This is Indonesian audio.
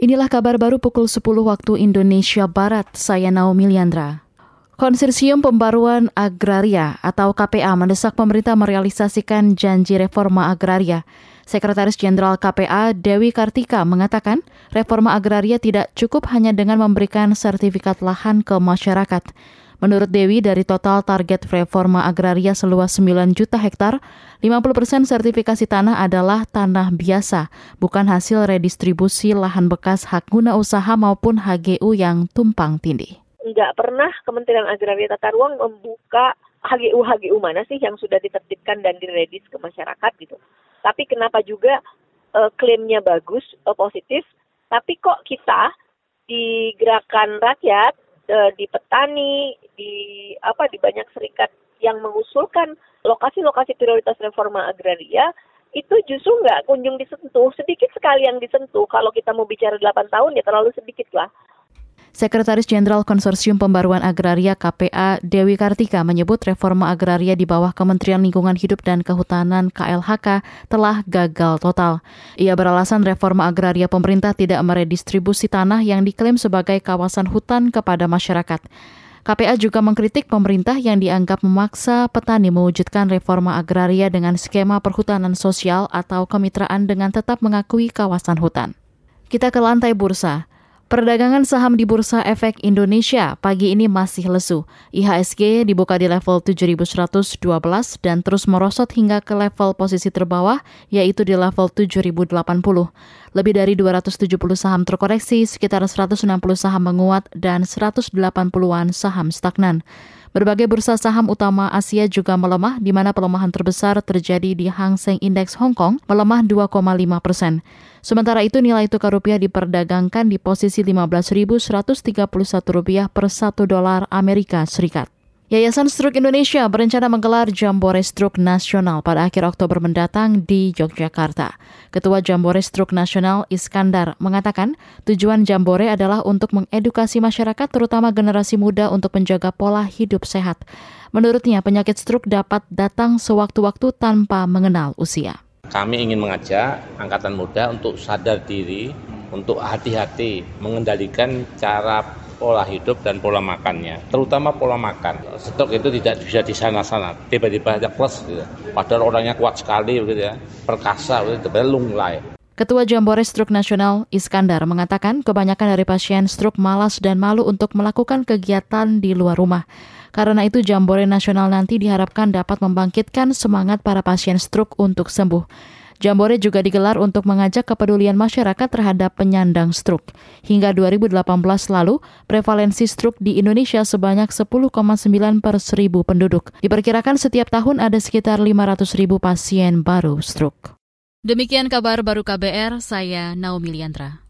Inilah kabar baru pukul 10 waktu Indonesia Barat. Saya Naomi Liandra. Konsorsium Pembaruan Agraria atau KPA mendesak pemerintah merealisasikan janji reforma agraria. Sekretaris Jenderal KPA Dewi Kartika mengatakan, reforma agraria tidak cukup hanya dengan memberikan sertifikat lahan ke masyarakat. Menurut Dewi, dari total target reforma agraria seluas 9 juta hektar, 50 persen sertifikasi tanah adalah tanah biasa, bukan hasil redistribusi lahan bekas hak guna usaha maupun HGU yang tumpang tindih. Nggak pernah Kementerian Agraria Tata Ruang membuka HGU-HGU mana sih yang sudah ditertibkan dan diredis ke masyarakat gitu. Tapi kenapa juga uh, klaimnya bagus, uh, positif, tapi kok kita di gerakan rakyat uh, di petani, di apa di banyak serikat yang mengusulkan lokasi-lokasi prioritas reforma agraria itu justru nggak kunjung disentuh, sedikit sekali yang disentuh. Kalau kita mau bicara 8 tahun ya terlalu sedikit lah. Sekretaris Jenderal Konsorsium Pembaruan Agraria KPA Dewi Kartika menyebut reforma agraria di bawah Kementerian Lingkungan Hidup dan Kehutanan KLHK telah gagal total. Ia beralasan reforma agraria pemerintah tidak meredistribusi tanah yang diklaim sebagai kawasan hutan kepada masyarakat. KPA juga mengkritik pemerintah yang dianggap memaksa petani mewujudkan reforma agraria dengan skema perhutanan sosial atau kemitraan dengan tetap mengakui kawasan hutan. Kita ke lantai bursa. Perdagangan saham di Bursa Efek Indonesia pagi ini masih lesu. IHSG dibuka di level 7112 dan terus merosot hingga ke level posisi terbawah yaitu di level 7080. Lebih dari 270 saham terkoreksi, sekitar 160 saham menguat dan 180-an saham stagnan. Berbagai bursa saham utama Asia juga melemah, di mana pelemahan terbesar terjadi di Hang Seng Index Hong Kong, melemah 2,5 persen. Sementara itu nilai tukar rupiah diperdagangkan di posisi 15.131 rupiah per 1 dolar Amerika Serikat. Yayasan Stroke Indonesia berencana menggelar Jambore Stroke Nasional pada akhir Oktober mendatang di Yogyakarta. Ketua Jambore Stroke Nasional Iskandar mengatakan tujuan Jambore adalah untuk mengedukasi masyarakat terutama generasi muda untuk menjaga pola hidup sehat. Menurutnya penyakit stroke dapat datang sewaktu-waktu tanpa mengenal usia. Kami ingin mengajak angkatan muda untuk sadar diri, untuk hati-hati mengendalikan cara pola hidup dan pola makannya, terutama pola makan. Stok itu tidak bisa di sana-sana, tiba-tiba ada plus, gitu. padahal orangnya kuat sekali, gitu ya, perkasa, gitu, lunglai. Ketua Jambore Stroke Nasional Iskandar mengatakan kebanyakan dari pasien stroke malas dan malu untuk melakukan kegiatan di luar rumah. Karena itu Jambore Nasional nanti diharapkan dapat membangkitkan semangat para pasien stroke untuk sembuh. Jambore juga digelar untuk mengajak kepedulian masyarakat terhadap penyandang stroke. Hingga 2018 lalu, prevalensi stroke di Indonesia sebanyak 10,9 per seribu penduduk. Diperkirakan setiap tahun ada sekitar 500 ribu pasien baru stroke. Demikian kabar baru KBR, saya Naomi Liandra.